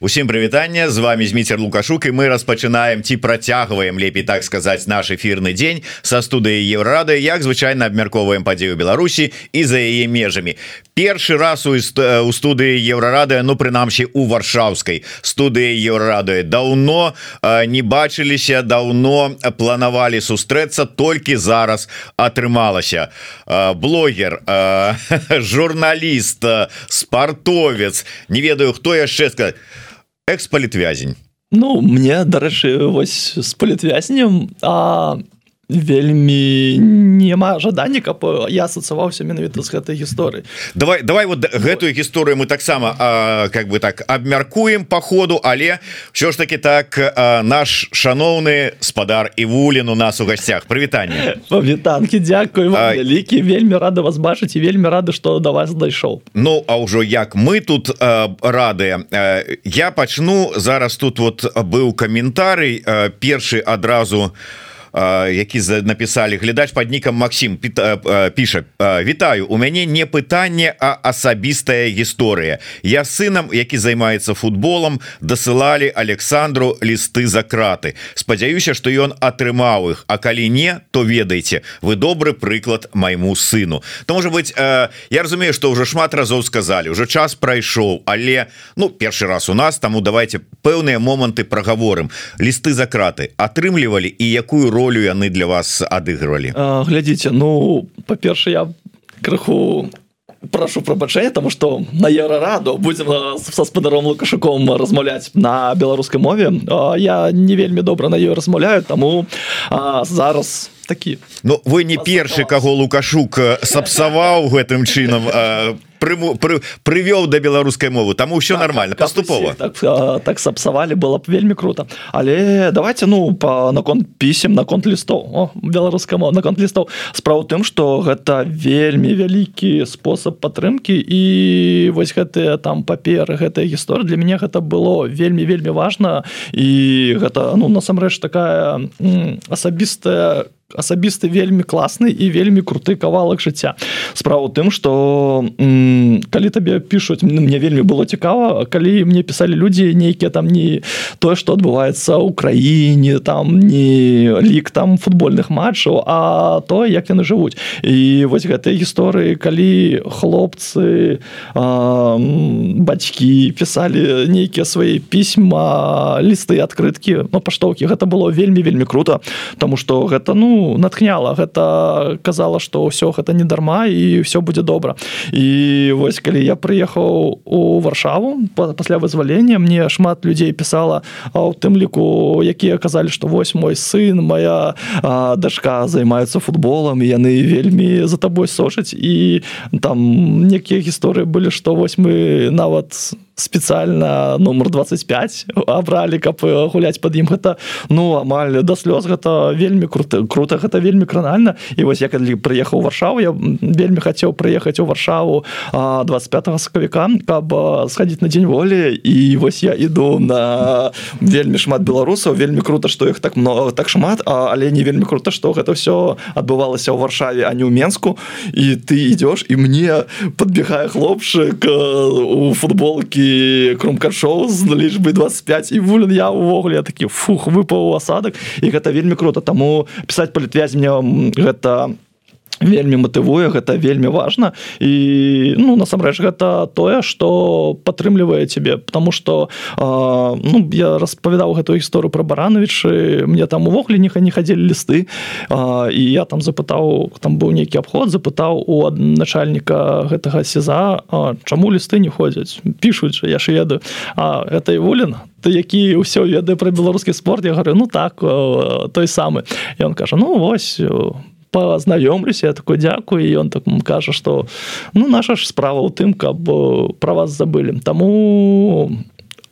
Усім прывітання з вами зміцер лукашук і мы распачынаем ці працягваем лепей так сказаць наш эфірны дзень са студыі еўрады як звычайна абмярковаем падзею Беларусі і за яе межамі першы раз у, у студыі еўрарады ну прынамсі у варшаўскай студыі еўрады даўно не бачыліся даўно планавалі сустрэцца толькі зараз атрымалася блогер журналіст спартовец не ведаю хто яшчэ сказать экс-палітвязень Ну мне дарэчы вось з палітвязнем а вельмі няма жадання каб я асацаваўся менавіта з гэтай гісторыі. Давай давай вот гэтую гісторыю мы таксама как бы так абмяркуем по ходу але що ж таки так а, наш шаноўны спадар і вулін у нас у гасцях. Прывітанне. Павітанкі Дякую вялікі. Вельмі рада вас бачыць і вельмі рады что да вас дайшоў. Ну а ўжо як мы тут рады я пачну зараз тут вот быў каментарый першы адразу у які написали глядач под нікам Макссім піша Вітаю у мяне не пытанне а асабістая гісторыя. Я сынам які займаецца футболом дасылалі Александру лісты за краты. Спадзяюся что ён атрымаў их А калі не то ведаеце вы добры прыклад майму сыну то может быть я разумею что уже шмат разоў сказали уже час прайшоў але ну першы раз у нас таму давайте пэўныя моманты прагаворым лісты за краты атрымлівалі і якую роль ролю яны для вас адыгрывалі? Глядзіце ну па-перша я крыху прошу прабачэння тому что на еўрараду будем са спадаром лукашуком размаўляць на беларускай мове. Я не вельмі добра на ёй размаўляю таму зараз такі. Ну вы не першы каго лукашук сапсаваў гэтым чынам по прыму пры, прывёў да беларускай мовы там все так, нормально паступова так, так сапсавалі было б вельмі круто. Але давайте ну по наконт пісем наконт лістоў беларуская мова наконт лістоў справа тым что гэта вельмі вялікі спосаб падтрымки і вось гэтыя там паперы гэтая гісторыя. Для мяне гэта было вельмі вельмі важно і гэта ну насамрэч такая асабістая асабісты вельмі класны і вельмі круты кавалак жыцця. Справа тым что калі табе пишутць мне вельмі было цікава калі мне писали людзі нейкія там не тое что адбываецца ў краіне там не лік там футбольных матчаў а то як яны жывуць. І вось гэтай гісторыі калі хлопцы бацькі писали нейкія свае пісьма лісты адкрыткі но паштоўкі гэта было вельмі вельмі круто тому что гэта ну натхняла гэта казала что ўсё гэта не дарма і все будзе добра і вось калі я прыехаў у варшаву пасля вызвалення мне шмат людзей пісала а у тым ліку якія казалі что вось мой сын моя дашка займаецца футболам яны вельмі за табой сошаць і там некія гісторыі былі што вось мы нават с спецыяльна нумар 25 абралі каб гуляць под ім гэта ну амаль да слёз гэта вельмі круто круто гэта вельмі кранальна і вось я калі прыехаў варшаву я вельмі хацеў прыехаць у варшаву 25 сакавіка каб схадзіць на дзень волі і вось я іду на вельмі шмат беларусаў вельмі круто што іх так много так шмат але не вельмі круто што гэта все адбывалася ў варшаве а не ў менску. І ты ідёш і мне подбегае хлопчык у футболкі кромкашоў з лічбы 25 і вулен я увогуле такі фух выпаў асадак і гэта вельмі круто. Таму пісаць палітвязь мне гэта вельмі матывуе гэта вельмі важна. І ну насамрэч гэта тое что падтрымлівае тебе потому что ну, я распавядаў гэтую гісторыю про барановичы мне там увогуле ніха не хадзілі лісты. А, і я там запытаў там быў нейкі абход запытаў у начальніка гэтага сеза чаму лісты не ходзяць? Пишутць я ж ведаю. А гэта і вулен які ўсё ведае пра беларускі спорт? Я говорю ну так той самы ён кажа ну вось познаёмлюся такой дзякую ён так кажа что ну наша ж справа ў тым каб про вас забылі таму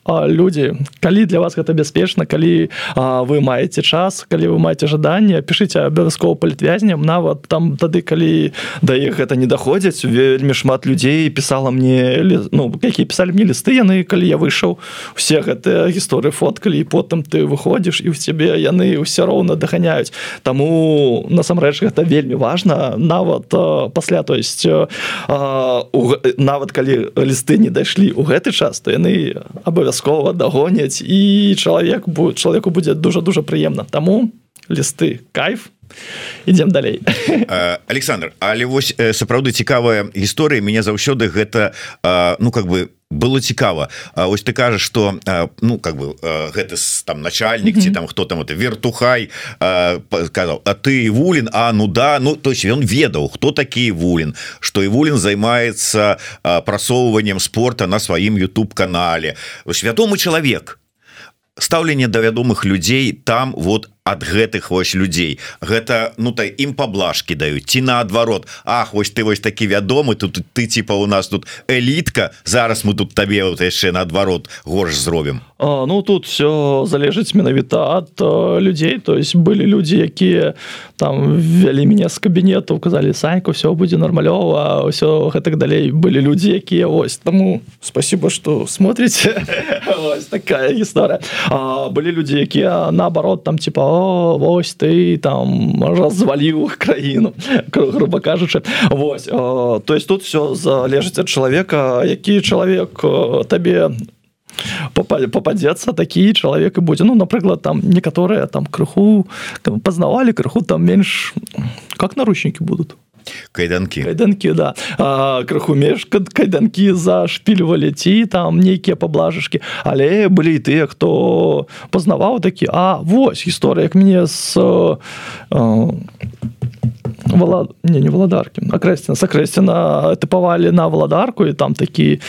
люди калі для вас гэта бяспечна калі а, вы маеце час калі вы маеце жаданне пішыце абавязкова палітвязням нават там тады калі да іх гэта не даходзяць вельмі шмат людзей пісала мне ну якія пісалі мне лісты яны калі я выйшаў усе гэтыя гісторыі фоткалі і потым ты выходзіш і ў цябе яны ўсё роўна даханяюць таму насамрэч гэта вельмі важна. Нават пасля то есть у, нават калі лісты не дайшлі ў гэты час то яны абавязкова абавязкова дагоняць і чалавек чалавеку будзе дуже дуже прыемна таму лісты кайф. Ідем далей. Александр але вось сапраўды цікавая гісторыя мяне заўсёды гэта ну как бы было цікава. Ось ты кажаш что ну как бы гэты там начальнік ці там хто там это вертухай сказал А ты вулін? А ну да ну то есть ён ведаў хто такі вулін что і вулін займаецца прасоўваннем спорта на сваім YouTube канале вядомы чалавек. Стаўленне да вядомых людзей там вот ад гэтых вось людзей. Гэта ну та ім паблажки даюць ці наадварот Ах вось ты вось такі вядомы тут ты типа у нас тут элітка зараз мы тут табе вот яшчэ наадварот горш зробім Ну тут все залежыць менавіта ад людзей. То есть былі людзі якія там вялі мяне з кабінету казалі саньку все будзе нармалёва ўсё гэтак далей былі людзі якія ось таму спасибо что смотрите такая гісторыя. Былі людзі якія наоборот там типа вось ты там разваліў краіну грубо кажучы. Вось то есть тут все залежыць ад чалавека які чалавек табе попадецца такі чалавек і будзе. Ну напрыклад там некаторыя там крыху пазнавалі крыху там менш как наручнікі будут кайданкі кайданкі да. А, крыху меж кайданкі зашпільвалі ці там нейкія паблажышкі але былі тыя хто пазнаваў такі А вось гісторыя як мне з Вала... не не валадаркі акрэсціна сакрэсціна тыпавалі на валадарку і там такі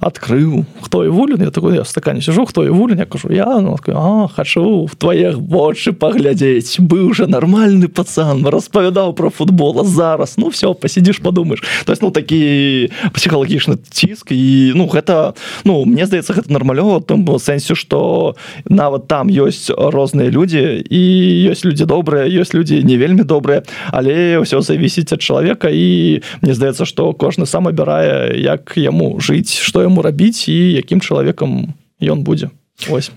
адкрыў хто і вулін я такой я стакане сижу хто і вулін я кажу я? Ну, а, хачу в твоих вочы паглядзець быў уже нармальны пацан распавядаў про футбола зараз ну все посидишь подумаешь то есть ну такі псіхалагічны ціск і ну гэта ну мне здаецца гэта нармалёва там сэнсе что нават там ёсць розныя людзі і ёсць людзі добрыя ёсць людзі не вельмі добрыя але ўсё завісіць ад чалавека і мне здаецца што кожны сам абірае як яму жыць што яму рабіць і якім чалавекам ён будзе ось.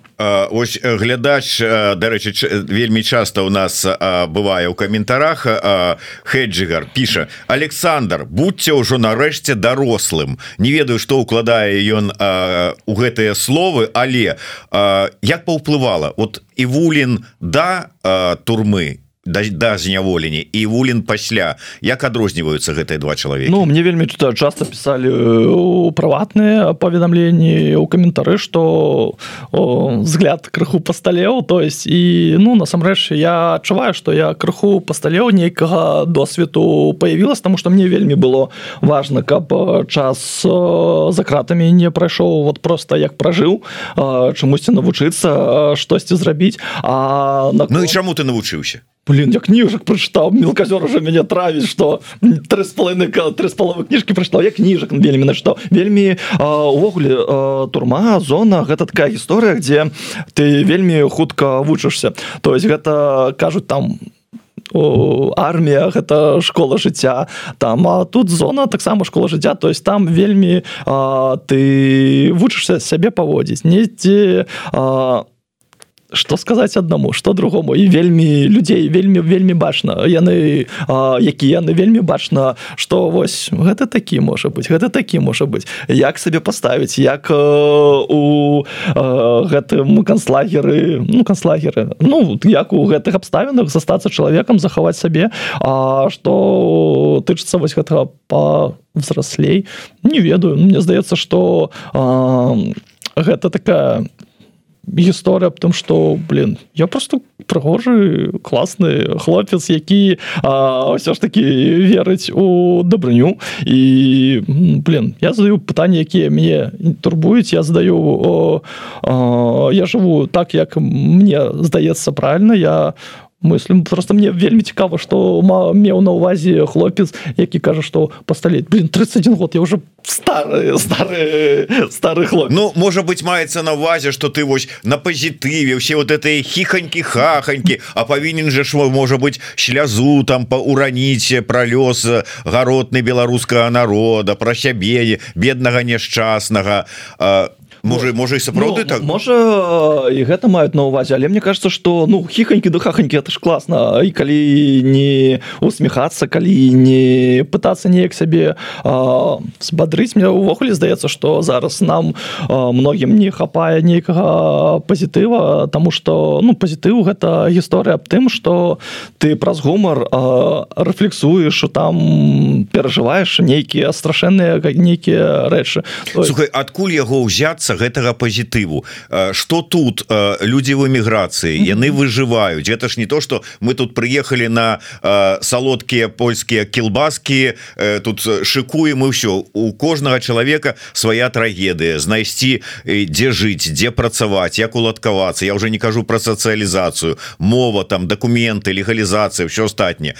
Ось глядач дарэчы вельмі часто у нас бывае у каментарах хеджигар піша Александр будьце ўжо нарэшце дарослым не ведаю что укладае ён у гэтыя словы але як паўплывала? Вот і вулін да турмы да зняволення і вулін пасля. Як адрозніваюцца гэтыя два чалавек Ну мне вельмі часто писали у прыватныя паведамленні у каментары что взгляд крыху пасталеў то есть і ну насамрэч я адчуваю что я крыху пасталеў нейкага досвету появилась тому что мне вельмі было важно каб час за кратамі не прайшоў. Вот просто як пражыў чамусьці навучыцца штосьці зрабіць А на... Ну і чаму ты навучыўся блин я кніжак прачытаў мелказёр уже мяне травіць что три з половиной три з половой кніжкі прачытаў я кніжак вельмі на што вельмі увогуле турма зона гэта такая гісторыя где ты вельмі хутка вучышся то есть гэта кажуць там армія гэта школа жыцця там а тут зона таксама школа жыцця то есть там вельмі а, ты вучышся сябе паводзіць недзе а, что сказаць аднаму что другому? І вельмі людзей вельмі вельмі бачна. Яны які яны вельмі бачна что вось гэта такі можа быть гэта такі можа быть як сабе поставіць як у гэтым канцлагеры ну канцлагеры ну як у гэтых абставінах застацца чалавекам захаваць сабе. А что тычыцца вось гэтага по взрослей не ведаю. Мне здаецца что гэта такая гісторыя аб том что блин я просто прыгожы класны хлопец які ўсё ж таки верыць у дабрыню і блин я задаю пытанні якія мне турбуюць я задаю о, о, я жыву так як мне здаецца правильно. Я мыслим просто мне вельмі цікава что меў на увазе хлопец які кажа что пасталеть блин 31 год я уже старый старый старый хлоп Ну можа быть маецца на увазе что ты вось на пазітыве все вот этой хихоньки хахоньки а павінен же шво можа быть слязу там по ураніце про лёс гаротны беларускага народа про сябе беднага няшчаснага можа вот. можа і сапраўды ну, так? можа і гэта маюць на увазе але мне кажется что ну хіханькі да хаханькі это ж класна і калі не усміхацца калі не пытацца неяк сябе збадрыць мне ўвогуле здаецца что зараз нам многім не хапае нейкага пазітыва тому что ну пазітыў гэта гісторыя аб тым что ты праз гумар рэфлексуеш там перажываеш нейкія страшэнныя нейкія рэчы. Слухай, адкуль яго ўзяцца гэтага пазітыву. Что тут? Людзі в эміграцыі яны выжываюць. Это ж не то что мы тут прыехалі на салодкія польскія кілбаскі тут шыкуем і ўсё. У кожнага чалавека свая трагедыя. Знайсці дзе жыць дзе працаваць як уладкавацца. Я уже не кажу про сацыялізацыю. Мова там документы легалізацыя все астатніе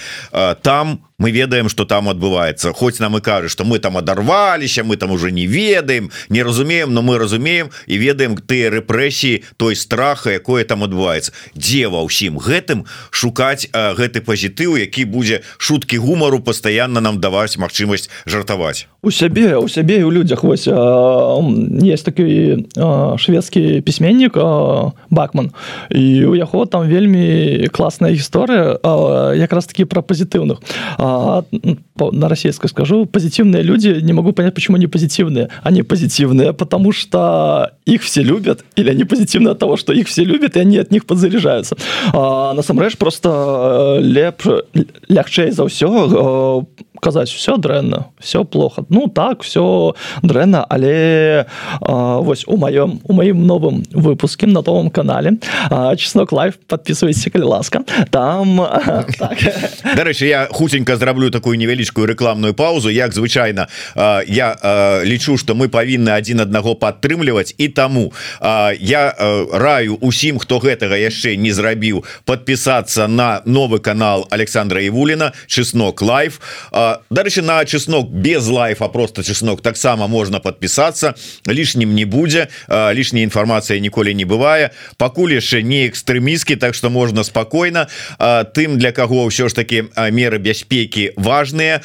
там мы ведаем что там адбываецца хоць нам і кажа что мы там адарваліся мы там уже не ведаем не разумеем но мы разумеем і ведаем ты рэпрэсіі той страха якое там адбываецца дзе ва ўсім гэтым шукаць гэты пазітыў які будзе шуткі гумару постоянно нам даваць магчымасць жартаваць. У сябе у сябе у людзях вось есть такі шведскі пісьменнік бакман. І у яго там вельмі класная гісторыя якраз таки про пазітыўных. А а, на российской скажу, позитивные люди, не могу понять, почему они позитивные. Они позитивные, потому что их все любят, или они позитивны от того, что их все любят, и они от них подзаряжаются. А, насамрэч просто леп, лягчэй за ўсё казаць все дрэнна все плохо ну так все дрэнна але а, вось у маём у маім новым выпуске на новом канале чеснок лайф подписывайся калі ласка там так. дарэчы я хуценька зраблю такую невялічкую рекламную паузу. Як звычайна я лічу что мы павінны один аднаго падтрымліваць і таму я раю усім хто гэтага яшчэ не зрабіў подпісацца на новы канал Александра Івуліна чеснок лайф дарэчы на чеснок без лайфа просто чеснок таксама можна подпісацца лішнім не будзе лішняя інфармацыя ніколі не бывае. Пакуль яшчэ не экстрэміскі так что можна спокойно тым для каго ўсё ж таки меры бяспеки важные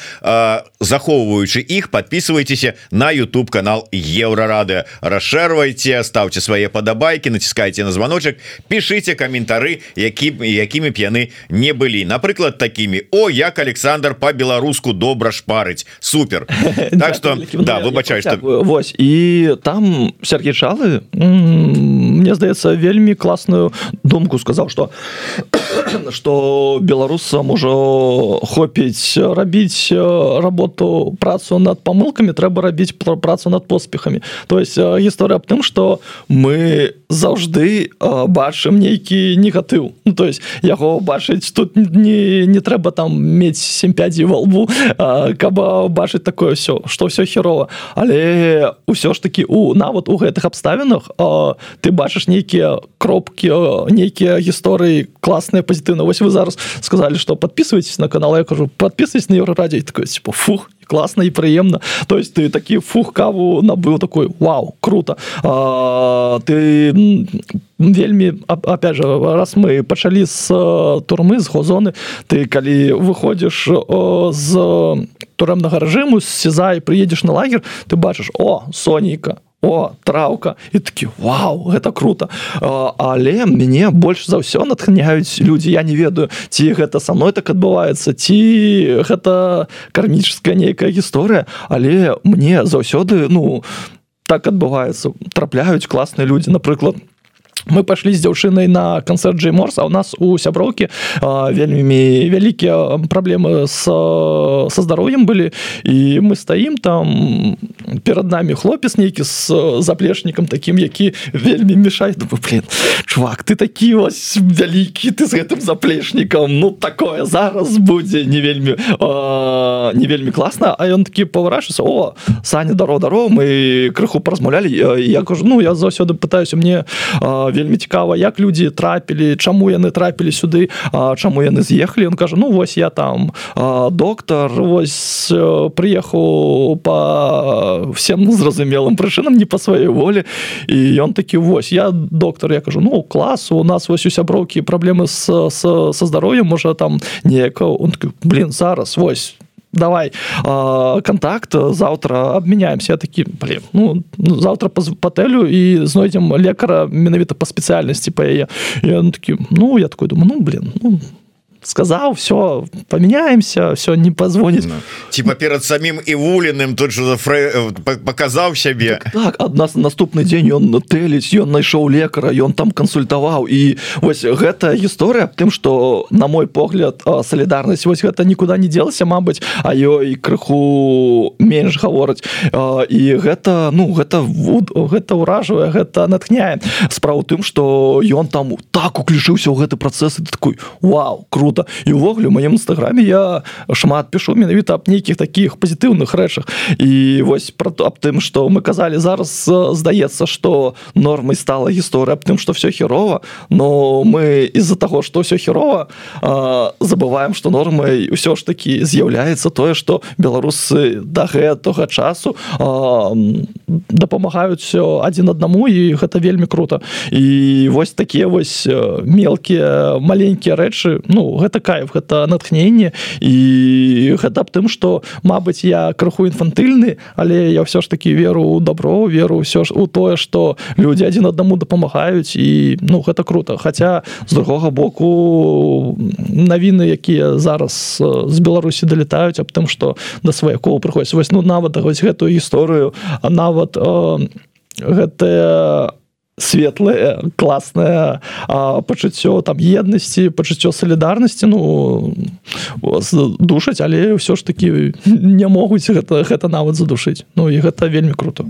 захоўваючы іх подписывайтеся на YouTube канал еврорады. Расшэрвайте ставьте свае падабайки націскайте на звоночек пишите каментары які якімі б яны не былі напрыклад такими. О як Александр по-беларуску добра шпарыць супер. Так что да выбачай что Вось і там Сергей чалы мне здаецца вельмі класную думку сказал что что беларусам ужо хопіць рабіць работу працу над помылками трэба рабіць про працу над поспехами. То есть гісторыя аб тым что мы заўжды бачым нейкі негатыў ну, то есть яго бачыць тут не не трэба там мець семпядзі во лбу каб бачыць такое все что все херова але ўсё ж таки у нават у гэтых абставінах ты бачыш нейкія кропки нейкія гісторыі класныя пазітыўна вось вы зараз сказали что подписывайтесь на канал я кажу подписывайтесь на еврорадио такой типа фух классно и приемно. То есть ты такі фух каву набыл такой Вау круто. А, ты вельмі опять же раз мы пачалі с турмы з гозоны ты калі выходишь з турэмнага рэжыму з сеза і приедешь на лагер ты бачыш о сонейка о траўка і такі Вау гэта круто! Але мяне больш за ўсё натхняюць людзі я не ведаю ці гэта са мной так адбываецца ці гэта кармічская нейкая гісторыя але мне заўсёды ну так адбываецца. Трапляюць класныя людзі напрыклад у мы пошли з дзяўчынай на канцэрт Джей морс а у нас у сяброўкі вельмі вялікія праблемы с со здароўем былі і мы стаім там перад нами хлопец нейкі з заплечнікам таким які вельмі мешай блин чувак ты такі вось вялікі ты з гэтым заплечнікам ну такое зараз будзе не вельмі не вельмі класна а ён такі паварашыся о саня даро даро мы крыху паразмаўлялі я кажу ну я заўсёды пытаюся мне а, вельмі цікава як людзі трапілі чаму яны трапілі сюды чаму яны з'ехалі. Он кажа ну вось я там доктор вось прыехаў по всем зразумелым прычынам не по сваёй волі і ён такі вось я доктор я кажу ну класу у нас вось у сяброўкі праблемы с, с, со здароўем можа там неяк он блин зараз вось давай э, контакт завтра обменяемся. Такі блин ну, ну завтра патэлю і знойдзем лекара менавіта по спецыяльнасці по яе я ну, такі ну я такой думаю ну блин ну сказал все поменяемся все не позвонит. Ну, типа перед самим и вулиным тут же фрэ... Э, показал себе. Так, так одна наступный день он нателіць ён найшоў лекара ён там консультаваў і вось гэта гісторыя тым что на мой погляд солідарнасць вось гэта никуда не делася Мабыць а ёй крыху менш гавораць і гэта ну гэта гэта ўражвае гэта натхняе справу тым что ён там так уключыўся ў гэты працэс такой Вау круто круто. І увогуле у маем нстаграме я шмат пишу менавіта аб нейкіх таких пазітыўных рэчах і вось про то аб тым что мы казалі зараз здаецца что нормай стала гісторыя аб тым что все херова но мы из-за того что все херова забываем что нормай ўсё ж таки з'яўляецца тое что беларусы да гэтага часу дапамагаюць все один аднаму і гэта вельмі круто. І вось такія вось мелкія маленькія рэчы ну гэта кайф гэта натхненне. І гэта б тым что Мабыць я крыху інфантыльны але я ўсё ж таки веру добро веру ўсё ж у тое что люди адзін аднаму дапамагаюць. І ну гэта круто. Хотя з другога боку навіны якія зараз з беларусі далетаюць аб тым что да сваякоў прыходзіць. Вось ну нават вось гэтую гісторыю а нават э, гэтая светлае класнае пачуццё там еднасці пачуццё салідарнасці ну душаць але ўсё ж таки не могуць гэта гэта нават задушыць. Ну і гэта вельмі круто.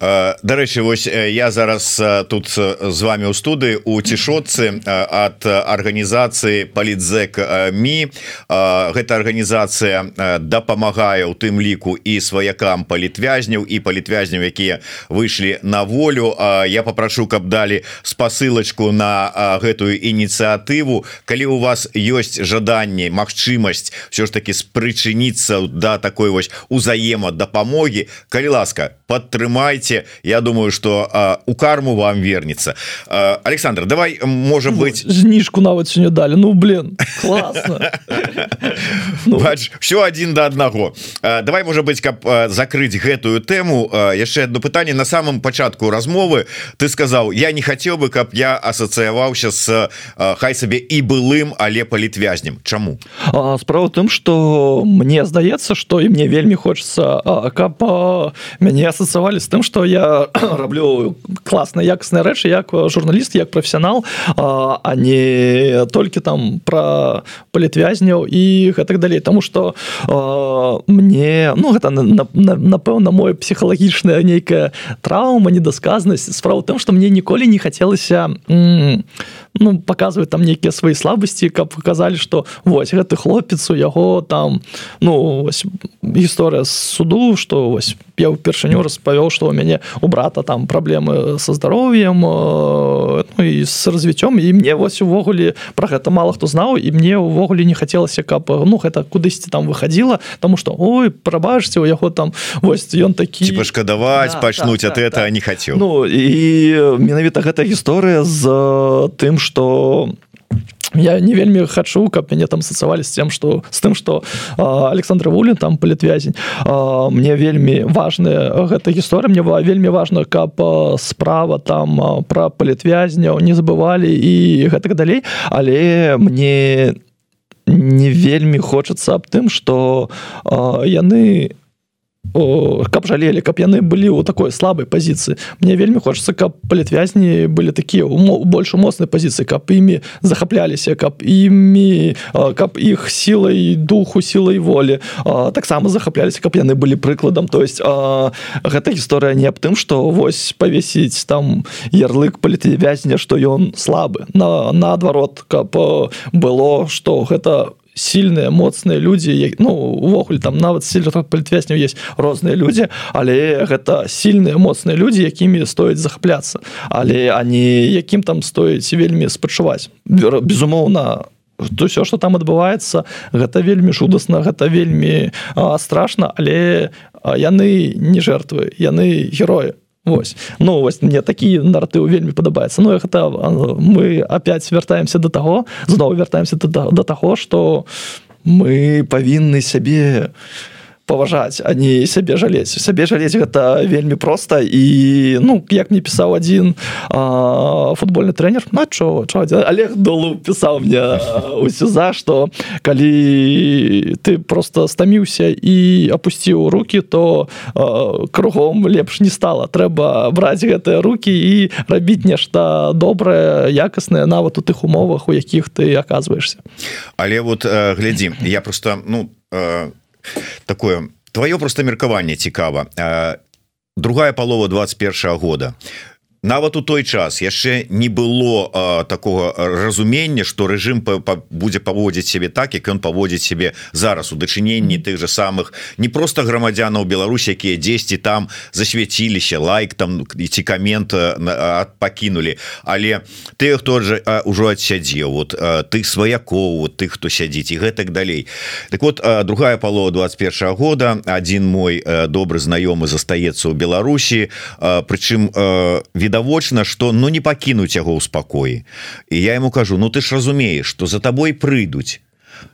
Дарэчы вось я зараз тут з вами ў студыі у цішотцы ад арганізацыі палітзек ми. Гэта арганізацыя дапамагае ў тым ліку і сваякам палітвязняў і палітвязняў якія выйшлі на волю. Я попрошу прашу каб далі спасылочку на а, гэтую ініцыятыву. Калі у вас ёсць жаданне Мачымасць все ж таки спрычыніцца да такой вось узаема дапамогі калі ласка падтрымайце. Я думаю что у карму вам вернется Александр давай можа ну, быть зніжку нават сёння далі. Ну блин ну. все один до аднаго. Давай можа быть каб закрыть гэтую тэму. Яшчэ одно пытанне. На самом пачатку размовы ты сказал я не хотел бы каб я асацыяваўся с хай сабе і былым але палітвязнем Чаму справа тым что мне здаецца что і мне вельмі хочется каб мяне асацавалі з тым что я раблю класна якасныя рэчы як журналіст як професіянал а не толькі там про палітвязняў і гэтак далей. Тому что мне ну гэта напэўна мой псіхалагічная нейкая траўма недасказнасць справа тым что мне ніколі не хацелася ну показывать там нейкія свои слабасці каб показалі что вось гэты хлопец у яго там ну гісторыя з суду что вось я ўпершыню распавёў что у мяне у брата там праблемы со здароўем ну, і с развіццём. І мне вось увогуле про гэта мало хто знаў і мне увогуле не хацелася каб ну гэта кудысьці там выходила тому что ой прабачце у яго там вось ён такі пашкадаваць да, пачнуць так, от так, это так. не хацеў. Ну і менавіта гэта гісторыя з тым что я не вельмі хачу каб мяне там сацавалі з тем что с тым что Александр вулін там палітвязень. Мне вельмі важная гэта гісторыя. Мне была вельмі важна каб справа там про палітвязняў не забывалі і гэтак далей. Але мне не вельмі хочацца аб тым что яны не каб жалелі каб яны былі ў такой слабой пазіцыі мне вельмі хочется каб палітвязні былі такія больш моцнай пазіцыі каб імі захапляліся каб імі каб іх сілай духу сілай волі таксама захапляліся каб яны былі прыкладам то есть гэта гісторыя не аб тым что вось павесіць там ярлык палітвязня что ён слабы. На наадварот каб было что гэта у сильныя моцныя людзі ну увогуле там нават сильных палітвязняў есть розныя людзі але гэта сильныя моцныя людзі якімі стоіць захапляцца але они якім там стоіць вельмі спачуваць. Безумоўна то все что там адбываецца гэта вельмі жудасна гэта вельмі а, страшно але яны не жертвы яны герои Вось ну вось мне такі наратыў вельмі падабаецца Ну гэта мы опять вяртаемся до таго зноў вяртаемся до, до таго что мы павінны сябе паважаць а не сябе жалець сябе жалець гэта вельмі проста і ну як мне пісаў один футбольны тренер на чо олег долу пісаў мне усё за что калі ты просто стаміўся і опусціў руки то а, кругом лепш не стала трэба браць гэтыя руки і рабіць нешта добрае якаснае нават у тых умовах у якіх ты оказываешься але вот глядзі я просто ну э такое твоё просто меркаванне цікава. Другая палова 21 года нават у той час яшчэ не было а, такого разумення что режим па, па, будзе паводзіць себе так як ён паводзіць себе зараз у дачыненні тых же самых не просто грамадзянаў Беларусь якія 10 там засвяціліся лайк там ці камент пакінули але ты хто же ўжо адсядзеў вот ты сваякоў вот ты хто сядзіць і гэтак далей. Так вот другая палова 21 года. Один мой добры знаёмы застаецца ў Беларусі прычым від відавочна что ну не пакінуць яго ў спакоі. І я ему кажу Ну ты ж разумееш что за табой прыйдуць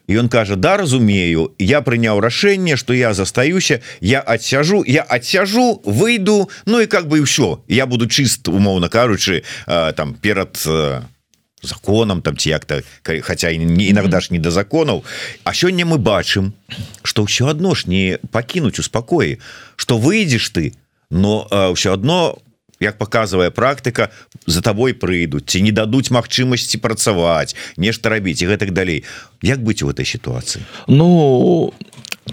і он кажа да разумею я прыняў рашэнне что я застаюся я адсяжу я адсяжу выйду Ну і как бы ўсё. Я буду чыст умоўна кажучы там перад законам там ці як-то хотя не иногда ж не до законаў. А сёння мы бачым что ўсё адно ж не пакінуць у спакоі. Что выйдзеш ты но ўсё одно у як показывае практыка за табой прыйдуць ці не дадуць магчымасці працаваць нешта рабіць і гэтак далей. Як быць у этой сітуацыі? Ну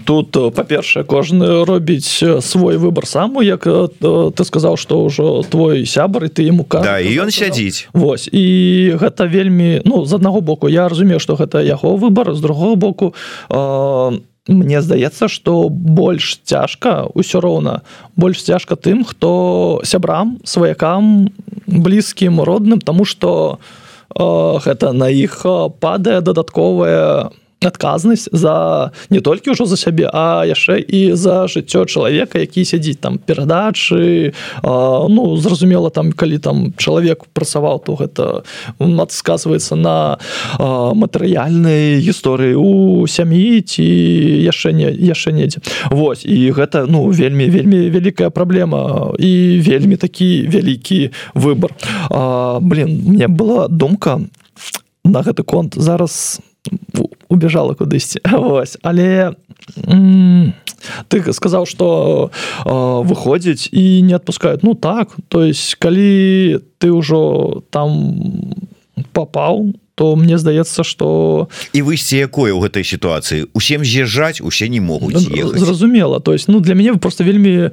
тут па-першае кожны робіць свой выбор саму як ты сказаў что ўжо твой сябар і ты ему да, і ён сядзіць. Вось і гэта вельмі ну з аднаго боку я разумею что гэта яго выбор з другого боку а, Мне здаецца што больш цяжка ўсё роўна больш цяжка тым хто сябрам сваякам блізкім родным тому что э, гэта на іх падае дадатковая адказнасць за не толькі ўжо за сябе а яшчэ і за жыццё чалавека які сядзіць там перадачы ну зразумела там калі там чалавек працаваў то гэта адказваецца на матэрыяльнай гісторыі у сям'і ці яшчэ не яшчэ недзе. Вось і гэта ну вельмі вельмі вялікая праблема і вельмі такі вялікі выбор блин мне была думка на гэты конт. Зараз убежала кудысьці. Вось. Але ты сказаў что выходзіць і не отпускают ну так. То есть калі ты ўжо там попал то мне здаецца что і выйсці якое ў гэтай сітуацыі. Усім з'язджаць усе не могуць ну, зразумела. То есть ну для мяне просто вельмі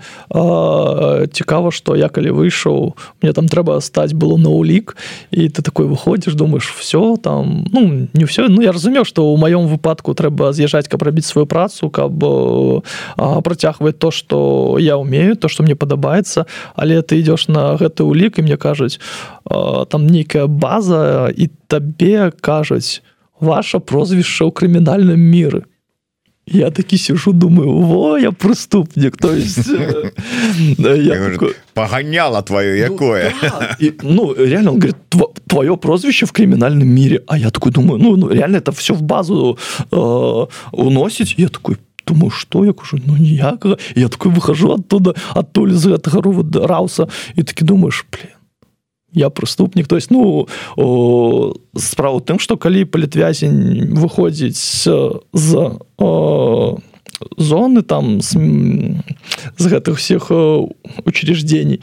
цікава что я калі выйшаў мне там трэба стаць было на улік і ты такой выходзіш думаешь все там ну не все Ну я разумеў что у маём выпадку трэба з'язджаць каб рабіць сваю працу каб працягваць то что я умею то что мне падабаецца. Але ты идешь на гэты улік і мне кажуць там нейкая база і табе кажуць ваше прозвішча ў крымінальным міры. Я такі сижу думаю во я преступнік то есть э, паганяла твоё ну якое ну реально говорит твоё прозвище в крымінальным мире А я такой думаю ну, ну реально это все в базу э, уносіць я такой думаю что? Я кажу ну ніякага я такой выхожу оттуда адтуль з гэтага рова рауса і такі думаешь блин я преступнік то есть ну справа тым что калі палітвязень выходзіць з о, зоны там з, з гэтых всех учреждений.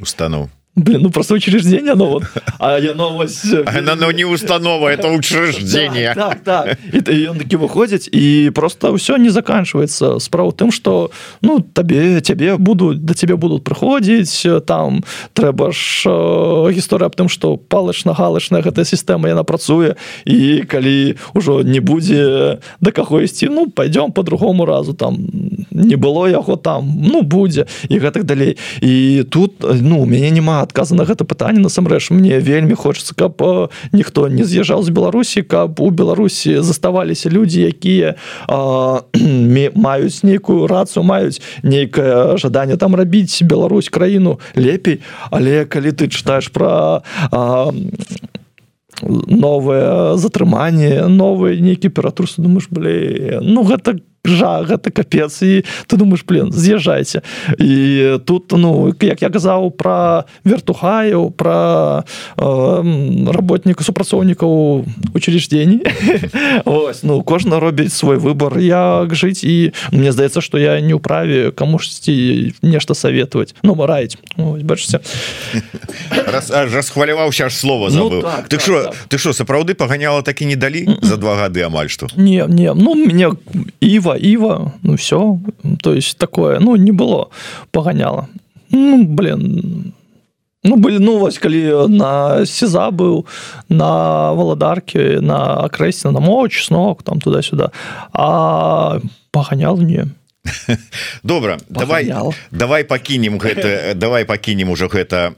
Установ Блин, ну просто учреждение но вот. А оно, вось... оно не установа это учреждение. так, так, так. И, и таки выходит и просто все не заканчивается. Справа тым что ну табе тебе будут до тебе будут приходить там трэба ж э, гісторыя об тым что палачна-галачная гэтая система яна працуе і калі ўжо не будзе да каго ісці ну пойдем по-другому разу там не было яго там ну будзе і гэтак далей і тут ну у мяне няма адказа на гэта пытанне насамрэч мне вельмі хочется каб ніхто не з'язджаў з беларусі каб у беларусі заставаліся людзі якія маюць нейкую рацыю маюць нейкае жаданне там рабіць Беларусь краіну лепей. Але калі ты чытаеш про новое затрыманне новые нейкі ператрусы думаешь блин ну гэта жа гэта капец і ты думаешь блин з'язджайце. І тут ну як я казаў про вертухаю про э, работніка супрацоўнікаў учреждений. Ось ну кожна робіць свой выбор як жыць і мне здаецца что я не ў праве камусьці нешта советовать ну раіць бачыце. Расхваляваўся аж слова ну, так, ты що так, так. ты що сапраўды паганяла так і не далі за два гады амаль что не не ну мне іва ива ну все то есть такое ну не было погоняло. Ну блин. Ну были ну вось калі на сеза был на валадарке на акрэсе на моч сног там туда-сюда. А погонял не. Добра давай давай покинем гэта давай покинем уже гэта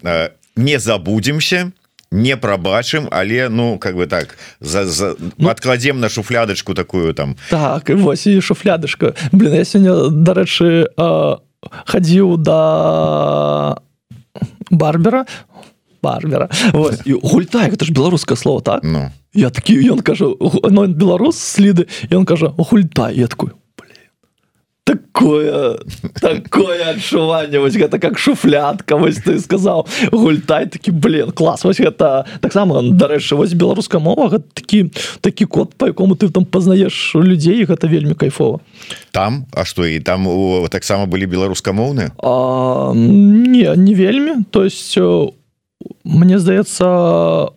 не забудемся. и не прабачым але ну как бы так за, за ну, откладзем на шуфлядочку такую там. Так вось і шуфлядышка блин я сёння дарэчы хадзіў да барбера. Барбера. Гультай гэта ж беларускае слово так? Ну. Я такі ён кажу ну, беларус сліды ён кажа гультай я такую такое такое адчуванне вось гэта как шуфлятка вось ты сказал. Гультай такі блин клас вось гэта таксама дарэчы вось беларуска мова такі такі код по якому ты там пазнаеш людзей гэта вельмі кайфова. Там? А что і там таксама былі беларускамоўныя? Не не вельмі. То есть мне здаецца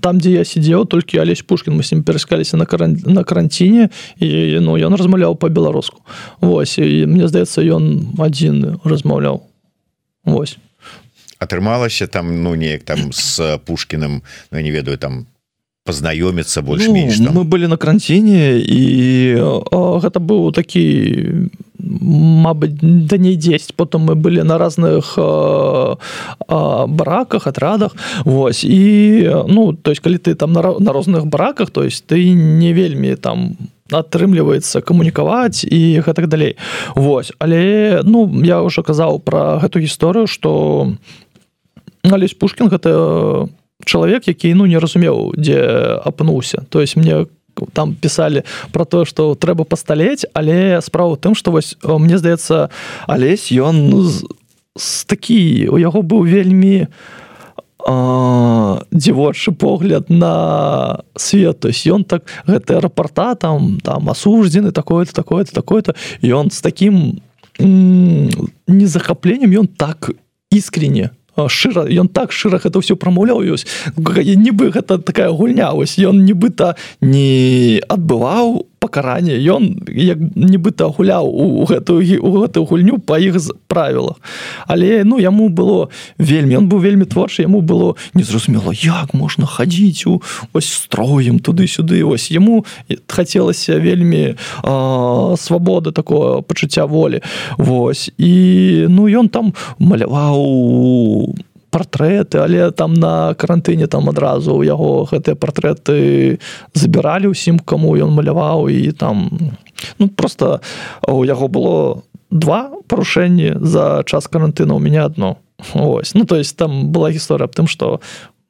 там дзе я сидзеў толькі алесь пушкин мы с ним пераскаліся на каран... на каранціне і ну ён размаўляў по-беларуску Вось і мне здаецца ён адзін размаўляў Вось. Атрымалася там ну неяк там с пушкиным ну, не ведаю там познаёміцца больш-менш ну, мы былі на каранціне і гэта быў такі Мабыць да не 10 потом мы былі на разных э, э, бараках атрадах Вось і ну то есть калі ты там на, на розных бараках то есть ты не вельмі там атрымліваецца камунікаваць і гэтак далей. Вось але ну я ўжо казаў про гэту гісторыю что алесь пушкин гэта чалавек які ну не разумеў дзе апынуўся то есть мне там писали про то что трэба пасталець але справа тым что вось мне здаецца алесь ён ну, такі у яго быў вельмі дзівочы погляд на свет. То есть ён так гэты рапорта там там асуждзены такое-то такое-то такое-то. Он с таким незахапленнем ён так искренне шчыра ён так шчыра гэта ўсё прамаўляў ёсць нібы гэта такая гульня ось ён нібыта не адбываў пакаранне. Ён як нібыта гуляў у гэтую у гэтую гульню па іх правілах. Але ну яму было вельмі он быў вельмі творчы яму было незразумела як можна хадзіць у ось строем туды-сюды ось яму хацелася вельмі свабоды такое пачуцця волі. Вось. І ну ён там маляваў у партрэты але там на карантыне там адразу у яго гэтыя партрэты забіралі ўсім каму ён маляваў і там ну просто у яго было два парушэнні за час карантына у меня одно ось ну то есть там была гісторыя аб тым что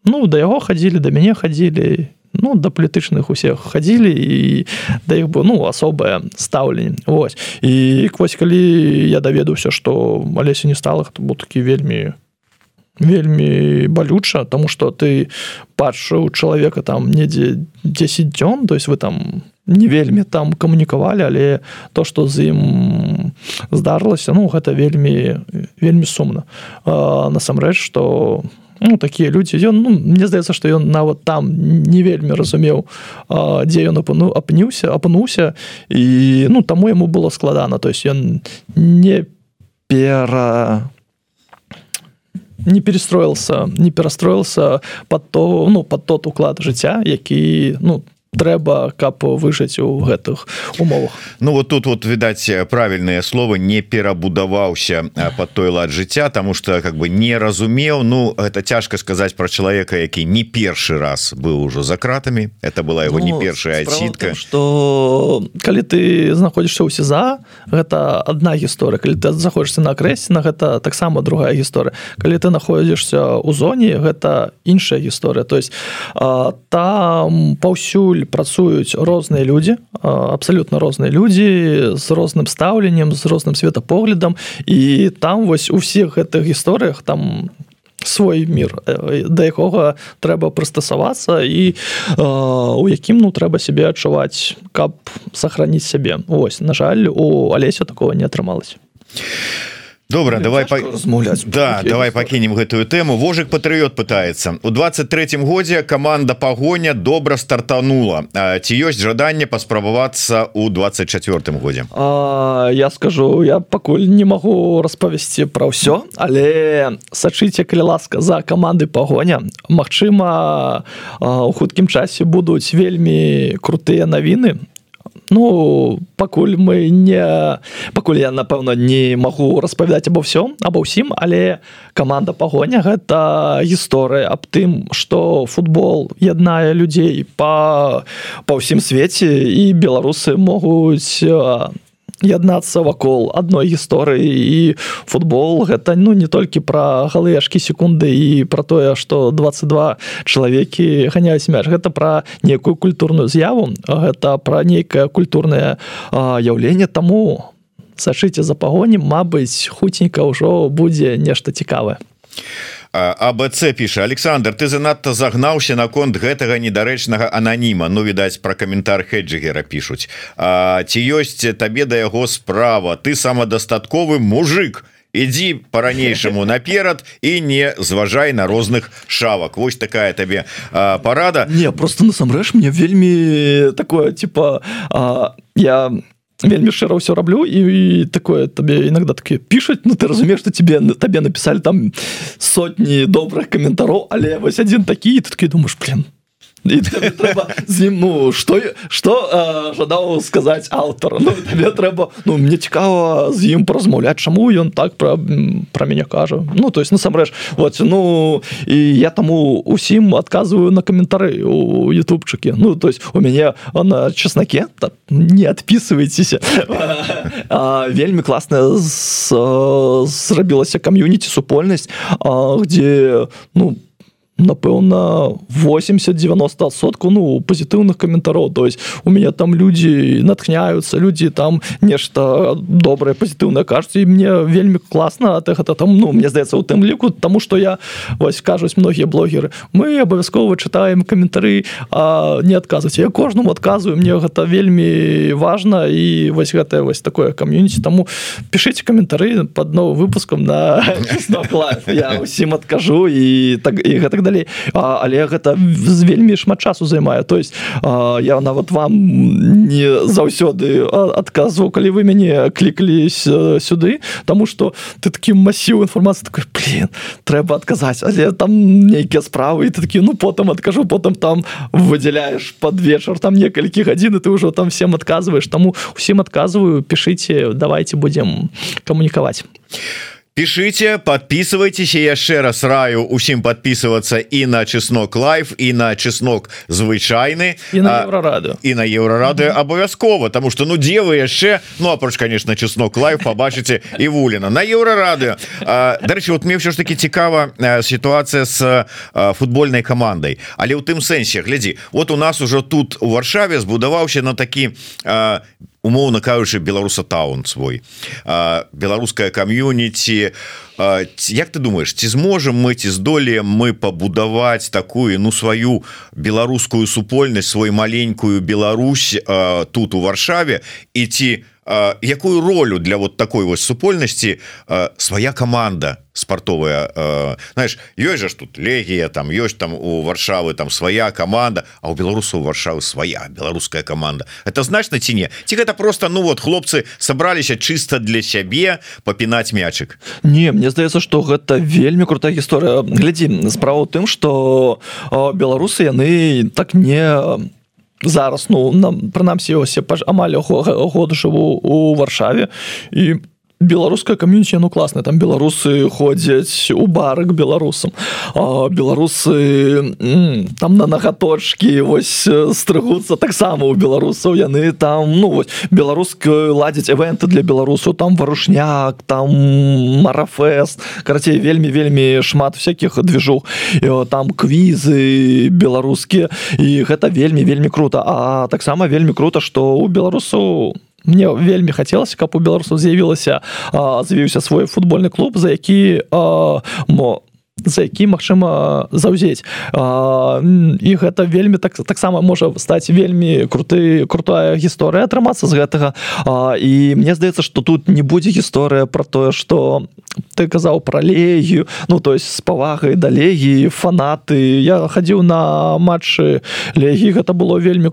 ну да яго хадзілі да мяне хадзілі ну да палітычных усех хадзілі і да іх бы ну асобае стаўленне. Вось. І вось калі я даведаўся что алесе не стала то бо такі вельмі вельмі балюча тому что ты пачу чалавека там недзе 10 дзён то есть вы там не вельмі там камунікавалі але то что з ім здарылася ну гэта вельмі вельмі сумна. Насамрэч что ну такія людзі ён ну, мне здаецца что ён нават там не вельмі разумеў дзе ён апыну апніўся апынуўся і ну таму яму было складана. То есть ён не пера не перестроился не перастроился под то ну под тот уклад жыцця які ну трэба каб выжыць у гэтых умовах. Ну вот тут вот відаць правільныя словы не перабудаваўся под той лад жыцця тому что как бы не разумеў. Ну это цяжка сказаць про чалавека які не першы раз быў ужо за кратами это была его ну, не першая адсітка. что калі ты знаходишься ў сеза гэта одна гісторыя. Калі ты заходишься на крэсе на гэта таксама другая гісторыя. Калі ты находишься у зоне гэта іншая гісторыя. То есть там паўсюль пакуль працуюць розныя людзі абсалютна розныя людзі з розным стаўленнем з розным светапоглядам і там вось у всех гэтых гісторыях там свой мир. Да якога трэба прыстасавацца і у якім ну трэба сябе адчуваць каб сохраніць сябе. Вось на жаль у алеся такого не атрымалася добра давай размаўляць да давай пакінем гэтую тэму вожык патрыот пытаецца у 23 годзе команда пагоня добра стартанула. Ці ёсць жаданне паспрабавацца у 24 годзе? А, я скажу я пакуль не магу распавесці пра ўсё але сачыце калі ласка за каманды пагоня Мачыма у хуткім часе будуць вельмі крутыя навіны Ну пакуль мы не пакуль я напэўна не магу распавядаць або ўсё або ўсім але команда пагоня гэта гісторыя аб тым что футбол яднае людзей па па ўсім свеце і беларусы могуць яднацца вакол адной гісторыі. І футбол гэта ну не толькі пра галышкі секунды і пра тое што 22 чалавекі ганяюць мяч. Гэта пра некую культурную з'яву гэта пра нейкае культурнае яўленне. Таму сачыце за пагонем Мабыць хуценька ўжо будзе нешта цікавае абц піша Александр ты занадта загнаўся наконт гэтага недарэчнага ананіма. Ну відаць про каментар хеджигера пишутць ці ёсць табе да яго справа? Ты самадастатковы мужик. Ідзі по-ранейшаму наперад і не зважай на розных шавак Вось такая табе парада. Не просто насамрэч мне вельмі такое типа а, я не вельмі шчыра ўсё раблю і, і такое табе иногда такі пішуць Ну ты разумееш что тебе табе написали там сотні добрых каментароў але вось один такі ты такі думаешь блин ну что что жадаў сказаць аўтар ну, трэба Ну мне цікава з ім празмаўляць чаму ён так пра пра мяне кажа Ну то есть насамрэч вот ну і я таму усім адказваю на каментары у ютубчыкі Ну то есть у мяне на чеснаке так, не адпісывайцеся вельмі класная зрабілася кам'юніці супольнасць где ну по напэўна 80-90 сотку ну пазітыўных каментароў то есть у меня там людзі натхняются людзі там нешта добрае пазітыўна кажуць і мне вельмі класна от гэта там ну мне здаецца у тым ліку тому что я вось кажуць многія блогеры мы абавязкова чытаем каментары не адказваць я кожнаму адказваю мне гэта вельмі важно і вось гэтае вось такое кам'юніці таму пішыце каментары под новым выпускам на я усім адкажу і так і гэтак далее далей а, але гэта вельмі шмат часу займае то есть а, я нават вам не заўсёды адказваў калі вы мяне клікались сюды тому что ты такі масіў інфармацыі такой блин трэба адказаць але там нейкія справы такі ну потым адкажу потым там выдзяляешь под вечар там некалькі гадзін ты ўжо там всем адказваешь таму усім адказваю пішыце давайте будем камунікаваць пишите подписывайтесь. Яшчэ раз раю усім подписываться і на чеснок лайф і на чеснок звычайны і на еврорады і на еврорады mm -hmm. абавязкова тому что ну дзе вы яшчэ ну апроч конечно чеснок лайф побачыце і вуліна на еврорады дарэчы вот мне все ж таки цікава сітуацыя с футбольнай командой. Але ў тым сэнсе глядзі вот у нас уже тут у варшаве збудаваўся на такі умоўно кажучы беларуса таун свой беларуская кам'юніці. Як ты думаешь ці зможем мы ці здолеем мы пабудаваць такую ну сваю беларускую супольнасць свой маленькую Беларусь тут у варшаве? І ці якую ролю для вот такой вось супольнасці свая команда спартовая знаешь ёсць жа ж тут легія там ёсць там у варшавы там свая команда а у беларусаў варшавы свая беларуская команда. Это значна ці не? Ці гэта просто ну вот хлопцы сабраліся чыста для сябе попінаць мячык? Не мне здаецца что гэта вельмі крутая гісторыя. Глядзі справа тым что беларусы яны так не зараз ну нам прынамсі ось амаль год жыву у варшаве і по беларуская кам'юніці ну класна там беларусы ходзяць у барак беларусам беларусы там на нагаточки вось стрыгуцца таксама у беларусаў яны там ну беларускую ладзяць эвенты для беларусаў там варушняк там марафест карацей вельмі вельмі шмат всякихх движух там квізы беларускія і гэта вельмі вельмі круто а таксама вельмі круто что у беларусаў мне вельмі хацелася каб у беларусаў з'явілася з'явіўся свой футбольны клуб за які мо за які магчыма заўзець. І гэта вельмі так таксама можа стаць вельмі круты крутая гісторыя атрымацца з гэтага. А, і мне здаецца что тут не будзе гісторыя про тое что ты казаў про легію ну то есть с павагай да легіі фанаты. Я хадзіў на матчы легі гэта было вельмі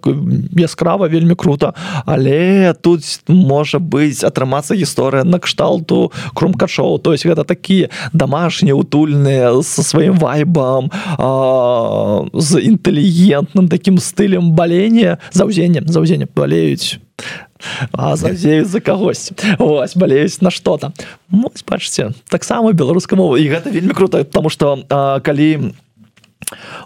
яскрава вельмі круто. Але тут можа быць атрымацца гісторыя на кшталту крумкачоў. То есть гэта такія домашнія утульныя со сваім вайбам з інтэлігентным таким стылем балення заўзеннем заўзення балеюць зазеюць за кагось ось балеюць на что-то. Бачыце таксама беларуска мова і гэта вельмі круто потому что калі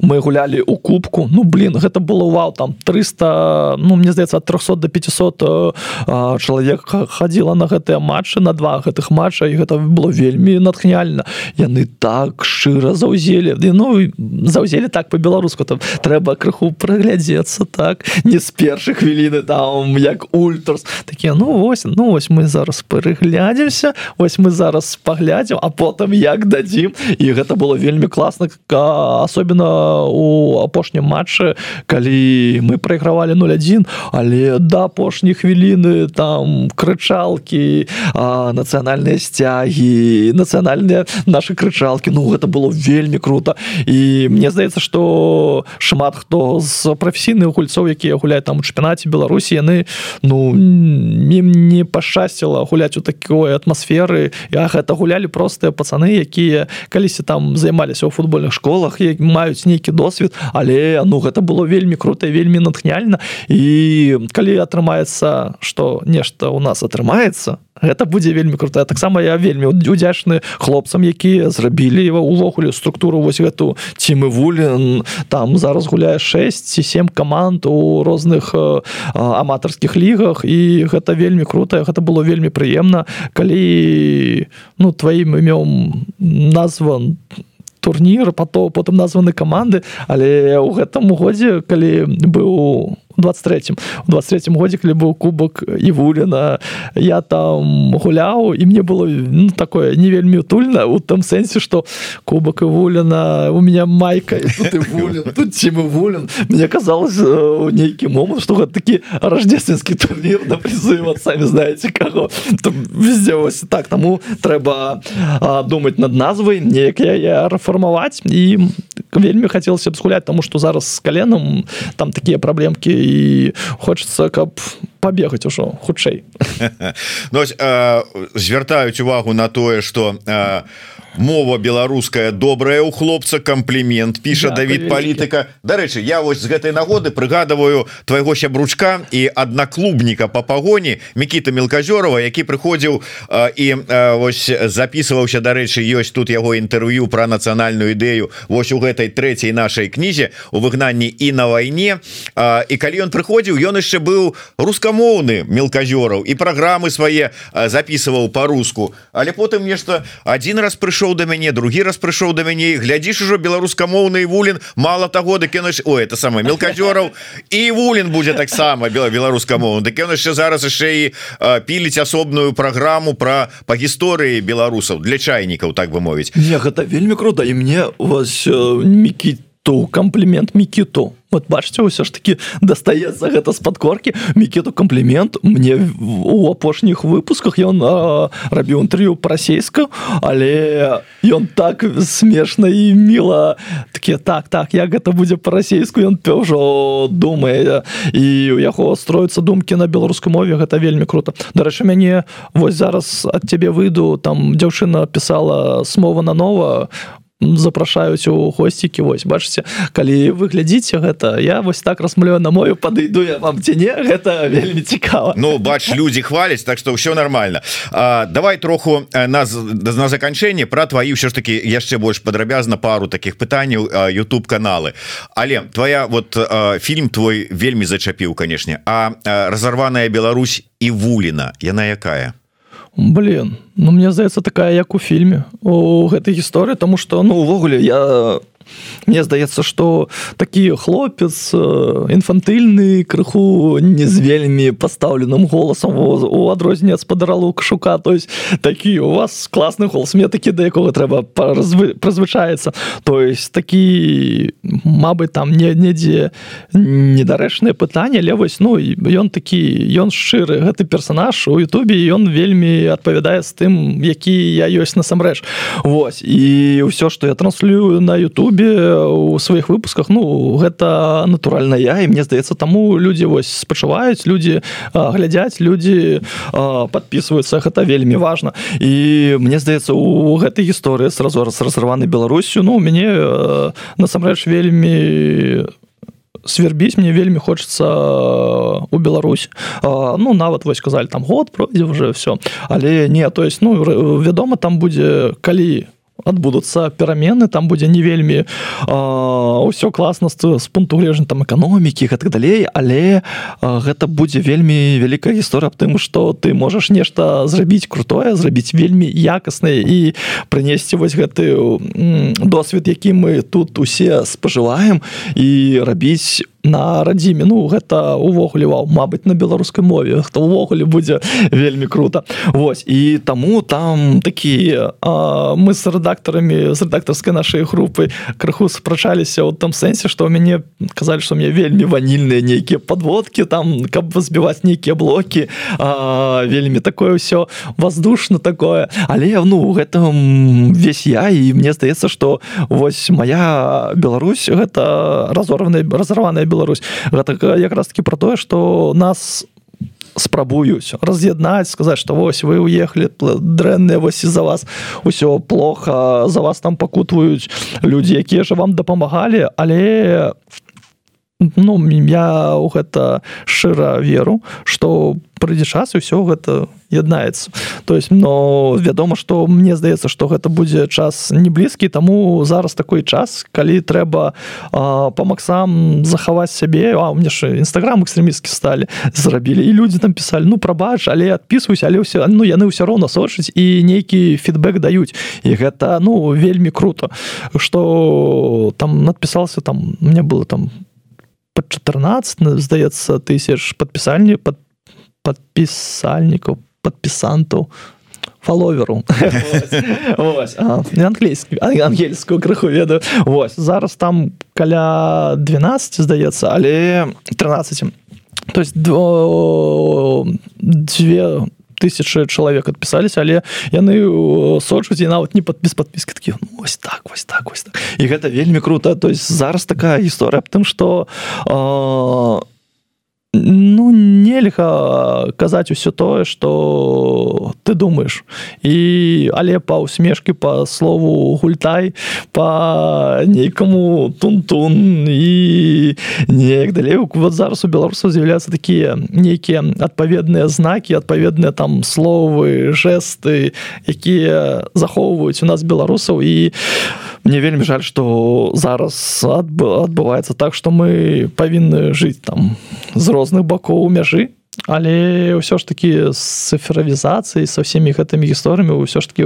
мы гулялі у кубку. Ну блин гэта было вау там 300 ну мне здаецца от 300 до 500 э, чалавек хадзіла на гэтыя матчы на два гэтых матча і гэта было вельмі натхняльна. Яны так шчыра заўзелі. Ну заўзелі так по-беларуску там трэба крыху прыглядзецца так не з першых хвіліны там як ультрас. Такія ну вось ну вось мы зараз перыглядзімся вось мы зараз паглядзім а потым як дадзім. І гэта было вельмі класна особенно особенно у апошнім матчы калі мы прайгравалі 01 але да апошняй хвіліны там крычалкі нацыянальныя сцягі нацыянальныя наши крычалкі. Ну гэта было вельмі круто і мне здаецца что шмат хто з прафесійных гульцоў якія гуляюць там у чэмпінаце беларусі яны ну ім не пашчасціла гуляць у такой атмасферы. Я гэта гулялі простыя пацаны якія калісьці там займаліся ў футбольных школах як маюць нейкі досвед але ну гэта было вельмі круто вельмі натхняльна. І калі атрымаецца что нешта у нас атрымаецца гэта будзе вельмі крутая таксама я вельмі удзячны хлопцам якія зрабілі его увогуле структуру вось гэту ці мы вулен там зараз гуляе 6 ці 7 каманд у розных э, аматарскіх лігах. І гэта вельмі крутая гэта было вельмі прыемна. Калі ну тваім імём назван там турнір потом потым названы каманды але ў гэтым годзе калі быў 23 у 23 годзе калі быў кубок і вуліна я там гуляў і мне было ну, такое не вельмі утульна у там сэнсе что кубок і вуліна у меня майка ці мы вулен мне казалось у нейкі момант что гэта такі рождественскі турнір на призы вот самі знаете каго везде ось так таму трэба думаць над назвай неяк я, я рэфармаваць і вельмі хацелася б згуляць тому что зараз з каленам там такія праблемкі і хочется каб побегать ужо хутчэй ну, звяртаюць увагу на тое что мова беларуская добрая у хлопца комплімент піша да, Давід палітыка. Дарэчы я вось з гэтай нагоды прыгадываю твайго сябручка і аднаклубніка по пагоні Мікіта мелказёрова які прыходзіў і вось записываўся дарэчы ёсць тут яго інтэрв'ю про нацыянальную ідэю Вось у гэтай трэцяй нашай кнізе у выгнанні і на вайне. І калі ён прыходзіў ён яшчэ быў рускамоўны мелказёраў і праграмы свае записываў по-руску але потым нешта один раз прыйшоў прыйшоў до мяне другі раз прыйшоў до мяне глядзіш ужо беларускамоўны вулін мало таго да кіно о это самое мелкадёраў і вулін будзе таксама бела беларускамоўны дык ён яшчэ зараз яшчэ і піліць асобную праграму про па гісторыі беларусаў для чайнікаў так бы мовіць не гэта вельмі круто і мне вас мікіту комплімент мікіту вот бачыце ўсё ж таки дастаецца гэта з-пад коркі мікету комплімент мне у апошніх выпусках ён рабіў інтэрв'ю па-расейска але ён так смешна і міла такі так так як гэта будзе па-расейску ён ўжо думае і у яго строятся думкі на беларускай мове. Гэта вельмі круто. Дарэчы мяне вось зараз ад цябе выйду там дзяўчына пісала смова на нова запрашаюць у госцікі вось бачыце калі вы глядзіце гэта я вось так размлю на мою падыйду я вам ці не гэта вельмі цікава Ну бач людзі хваляць так что ўсё нормально а, давай троху нас на заканчэнне про твои ўсё ж таки яшчэ больш падрабязна пару таких пытанняў YouTube каналы але твоя вот фільм твой вельмі зачапіў канешне. А разорваная Беларусь і вуліна яна якая блин ну мне здаецца такая як у фільме у гэтай гісторыі тому что ну увогуле я Мне здаецца что такі хлопец інфантыльны крыху не з вельмі пастаўленым голосам у адрозненне спадаралу кашука. То есть такі у вас класны голос мне такі да якога трэба прызвычаецца то есть такі Мабы там не недзе недарэчнае пытанне але вось ну ён такі ён шчыры гэты персонаж у Ютубе ён вельмі адпавядае з тым які я ёсць насамрэч. Вось і ўсё что я транслюю на Ютубе Ютубе у сваіх выпусках ну гэта натуральна я і мне здаецца таму людзі вось спачуваюць людзі глядзяць людзі подписываются гэта вельмі важно. І мне здаецца у гэтай гісторыі сразу раз разрываны Беларусю ну мяне насамрэч вельмі свербіць мне вельмі хочется у Беларусь ну нават вось сказали там год пройдзе уже все але не то есть ну вядома там будзе калі у адбудуцца перамены там будзе не вельмі ўсё класна з пункту глежня там эканомікі гэтак далей але а, гэта будзе вельмі вялікая гісторыя аб тым што ты можаш нешта зрабіць крутое зрабіць вельмі якаснае і прынесці вось гэты досвед які мы тут усе спажываем і рабіць на радзіме. Ну гэта увогуле вау Мабыць на беларускай мове. Хто ўвогуле будзе вельмі круто Вось і таму там такія мы з рэдактарамі з рэдактарскай нашай групы крыху спрачаліся ў там сэнсе што ў мяне казалі што мне вельмі ванільныя нейкія подводкі там каб збіваць нейкія блокі. А, вельмі такое ўсё воздушно такое. Але ну гэтым весь я і мне здаецца што вось моя Беларусь гэта разорваная разорваная Беларусь. Гэта якраз таки про тое что нас спрабуюць раз'яднаць сказаць что вось вы уехали дрэнныя вось из-за вас усё плохо за вас там пакутваюць людзі якія же вам дапамагалі але ну я у гэта шчыра веру что прыйдзе час і ўсё гэта яднаецца. То есть но вядома что мне здаецца что гэта будзе час не блізкі таму зараз такой час калі трэба по максам захаваць сябе. А мне ж нстаграм экстрэмісткі сталі зрабілі і людзі там пісалі ну прабач але адпісваюсь але ўсё ну яны ўсё роўна сочыць і нейкі фідбэк даюць і гэта ну вельмі круто. Что там надпісался там мне было там под 14 здаецца тысяч подпісальні под подпісальнікаў по падпісанту фаловеру англійскі ангельскую крыху ведаю. Вось зараз там каля 12 здаецца але 13 то есть две тысячи чалавек адпісаліся але яны сочуць і нават не падпіс подпіски такі ну, ось так вось так вось так. і гэта вельмі круто. То есть зараз такая гісторыя аб тым что у ну нельга казаць усё тое что ты думаешь і але па усмешке по слову гультай по нейкаму тун-тун і неяк далей. Вот зараз у беларусаў з'яўляцца такія нейкія адпаведныя знакі адпаведныя там словы жесты якія захоўваюць у нас беларусаў. І мне вельмі жаль что зараз адбываецца так что мы павінны жыць там з розных бакоў мяжы але ўсё ж таки з цифравізацыі со всеми гэтымі гісторыямі ўсё ж таки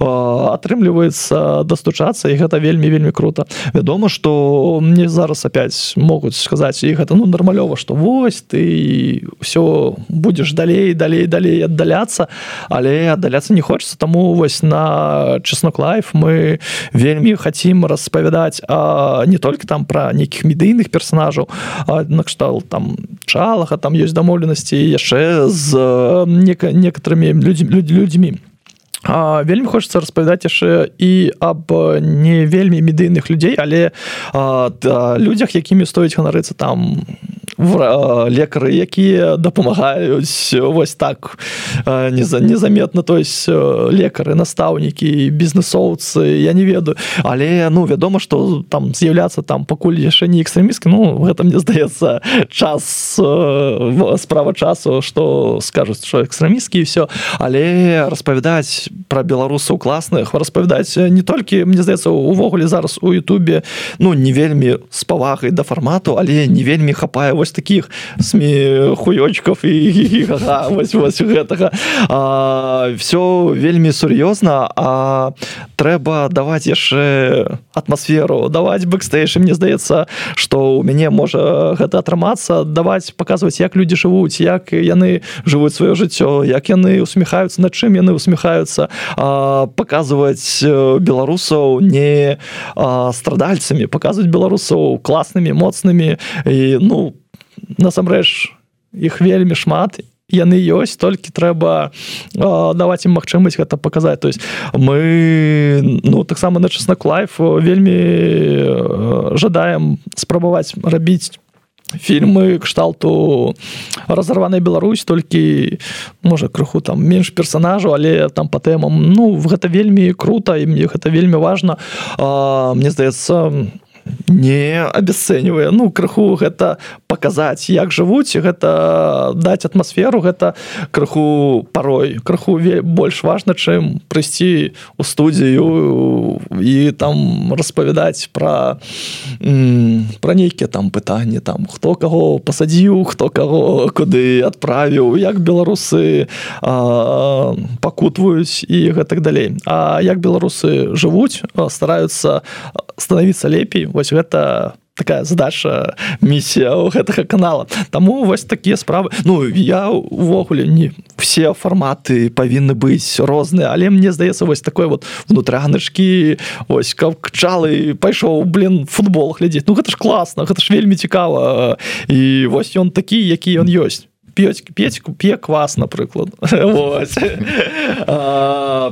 атрымліваецца дастучацца і гэта вельмі вельмі круто. Вядома что мне зараз опять могуць сказаць і гэта ну нармалёва что вось ты все будешь далей далей далей аддаляцца але аддаляцца не хочется таму вось на чеснок лайф мы вельмі хотим распавядаць а не только там про нейкіх медыйных персонажаў накштал там чалага там есть дамоўленасці ці яшчэ з некоторыми людзьмі людзі людзьмі. А, вельмі хочется распавядаць яшчэ і аб не вельмі медыйных людзей але а, да, людзях якімі стоіць ганарыцца там лекары якія дапамагаюць вось так не за незаметна то есть лекары настаўнікі бізнесоўцы я не ведаю але ну вядома что там з'яўляцца там пакуль яшчэ не экстрэміскі Ну гэта мне здаецца час справа часу что скажуць что экстрэміскі все але распавядаць про беларусаў класных распавядаць не толькі мне здаецца увогуле зараз у Ютубе ну не вельмі с павагай да фармату але не вельмі хапае вось таких сме хуёчков і вось, вось гэтага все вельмі сур'ёзна а. Трэба даваць яшчэ атмасферу даваць бэкстейш мне здаецца что у мяне можа гэта атрымацца даваць показваць як люди жывуць як яны жывуць сваё жыццё як яны усміхаюцца на чым яны усміхаюцца показваць беларусаў не страдальцамі показваць беларусаў класнымі моцнымі. І ну насамрэч іх вельмі шмат яны ёсць толькі трэба даваць ім магчымасць гэта паказаць. То есть мы ну таксама на часнок лайф вельмі жадаем спрабаваць рабіць фільмы кшталту разарванай Беларусь толькі можа крыху там менш персонажу але там по тэмам. Ну гэта вельмі круто і мне гэта вельмі важно мне здаецца не абясцэньвае ну крыху гэта паказаць як жывуць гэта даць атмасферу гэта крыху парой крыху больш важна чым прыйсці у студзію і там распавядаць пра пра нейкія там пытанні там хто каго пасадзіў хто каго куды адправіў як беларусы пакутваюць і гэтак далей. А як беларусы жывуць стараюцца становіцца лепей. Вось гэта такая задача місія у гэтага канала. Таму вось такія справы. Ну я увогуле не все фарматы павінны быць розныя але мне здаецца вось такой вот внутраначкі ось капчалы пайшоў блин футбол глядзець Ну гэта ж класна гэта ж вельмі цікава і вось ён такі які ён ёсць п'ць п'е квас напрыклад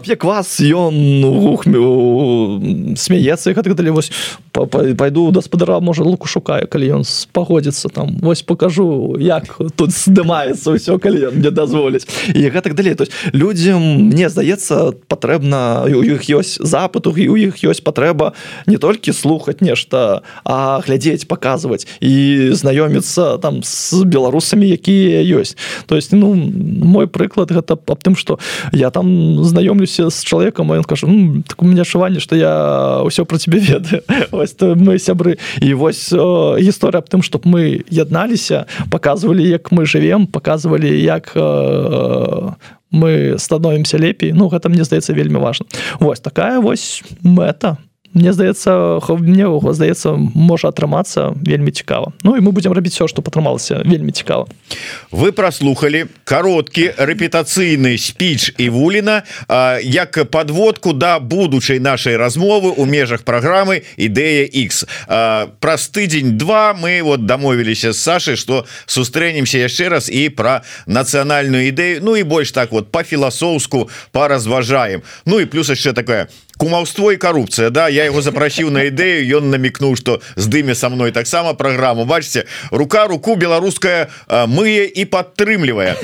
п'е квас ён гухмю смяецца так далей вось пайду гаспадара можа луку шукаю калі ён пагодзіцца там. Вось покажу як тут здымаецца ўсё калі мне дазволіць і гэтак далей то людзям мне здаецца патрэбна у іх ёсць запыту і у іх ёсць патрэба не толькі слухаць нешта а глядзець паказваць і знаёміцца там з беларусамі якія ёсць то есть ну мой прыклад гэта аб тым что я там знаёмлюся з чалавекам ён кажу ну, так у меня адчуванне что я ўсё про тебе ведаю вось мы сябры. І вось гісторыя аб тым чтоб мы ядналіся показывалі як мы живвем показывалі як мы становимся лепей. Ну гэта мне здаецца вельмі важно. Вось такая вось мэта мне здаецца мне здаецца можа атрымацца вельмі цікава Ну і мы будемм рабіць все что патрымалася вельмі цікава вы прослухали кароткі рэпетацыйны спіч і вуліна як подводку да будучай нашай размовы у межах праграмы ідэя X праз тыдзень два мы вот дамовіліся з Сашай что сустрэнемся яшчэ раз і про нацыянальную ідэю Ну і больш так вот по-філасофску поразважаем Ну і плюс яшчэ такое кумаўство і коррупцыя Да? Я его запрасіў на ідэю ён намікнуў что здыме со мной таксама программу бачце рука руку беларуская мые і падтрымлівае.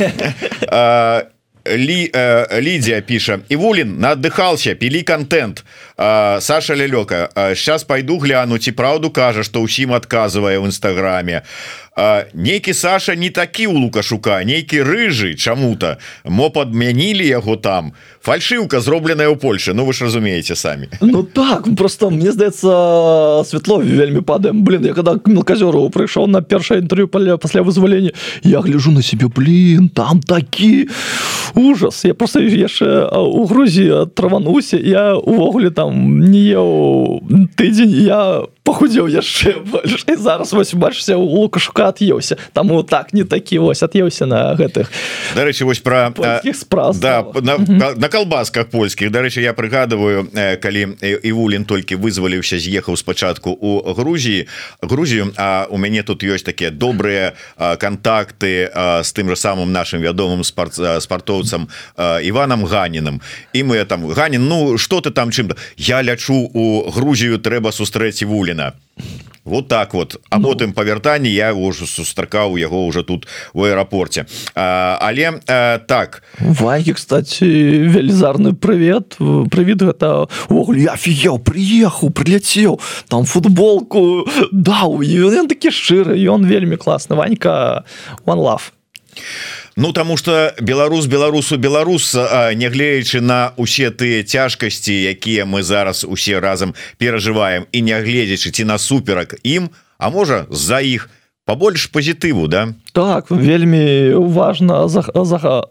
Лі, э, Лідія піша. Івулін надыхался пілі контент Саша лялёка сейчас пайду гляну ці праўду кажа што ўсім адказвае ў нстаграме нейкі Саша не такі у лукашука нейкі рыжы чаму-то. Мо падмянілі яго там. Фальшыўка зробленая ў Польше Ну вы ж разумееце самі. Ну так просто мне здаецца светло вельмі падаем. Блин я когда мелказёру прыйшоў на першае інтэрв'ю паля пасля вызвалення я гляжу на себе блин там такі ужас я просто яшчэ у Грузіі травануся я увогуле там не еў тыдзень я похудзеў яшчэ больш і зараз вось бачыся у лукашука ад'еўся таму так не такі вось ад'еўся на гэтых дарэчы вось про справ да, на, на, калбасках польскіх дарэчы я прыгадываю калі івулін толькі вызваліўся з'ехаў спачатку у Грузіі Грузію А у мяне тут ёсць такія добрыя контакты з тым же самым нашим вядомым спорт спартоўцам Іванам ганіным. І мы там ганін Ну что ты там чым я лячу у Грузію трэба сустрэць вулін Вуліна вот так вот. А ну. потым па вяртанні я ўжо сустракаў яго уже тут у аэрапорце. Але а, так. Вагі кстати велізарны привет прывід гэта я офігел приехаў прилетел там футболку даў. Ён такі шчыры ён вельмі класны. Ванька one love Ну таму что беларус беларусу беларус нягледзячы на усе тыя цяжкасці якія мы зараз усе разам перажываем і нягледзячы ці насуперак ім А можа з-за іх побольш пазітыву да? Так вельмі важно за, за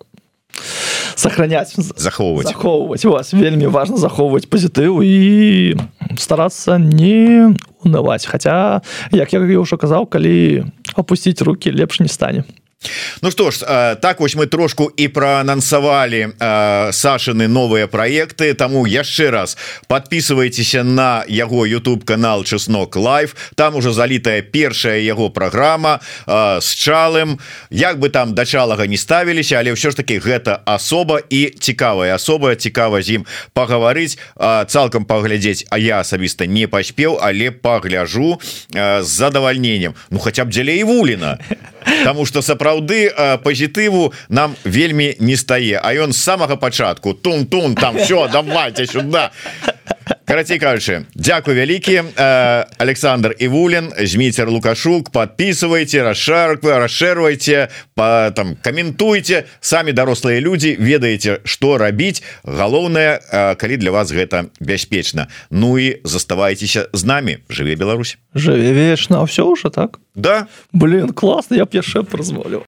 сохранять захоўваць. захоўваць. Вас вельмі важно захоўваць пазітыў і старацца не унываць. Хаця як я ўжо казаў калі опусціць руки лепш не стане Ну что ж так вось мы трошку і проанансавалі Сашыны новыя проекты. Таму яшчэ раз подписывайтеся на яго YouTube канал чеснок лайф там уже залітая першая яго программа с чалым. Як бы там дачалага не ставіліся але ўсё ж таки гэта асоба і цікавая асоба цікава з ім пагаварыць цалкам паглядзець. А я асабіста не паспеў але пагляжу з задавальненнем. Ну хотя б дзеля і вуліна Таму что сапраўды пазітыву нам вельмі не стае. А ён з самага пачатку тун-тун там все давайте сюда карацей кажучы Дякую вялікі Александр Івулин змейцер лукашук. Подписывайте расшарку расшэрвайте по там каментуйте самі дарослыя люди ведаеце что рабіць. Галоўнае калі для вас гэта бяспечна. Ну і заставайцеся з нами жыве Беларусь. Жыве вечна все уже так? Да. Блин классно я б яшчэ празволю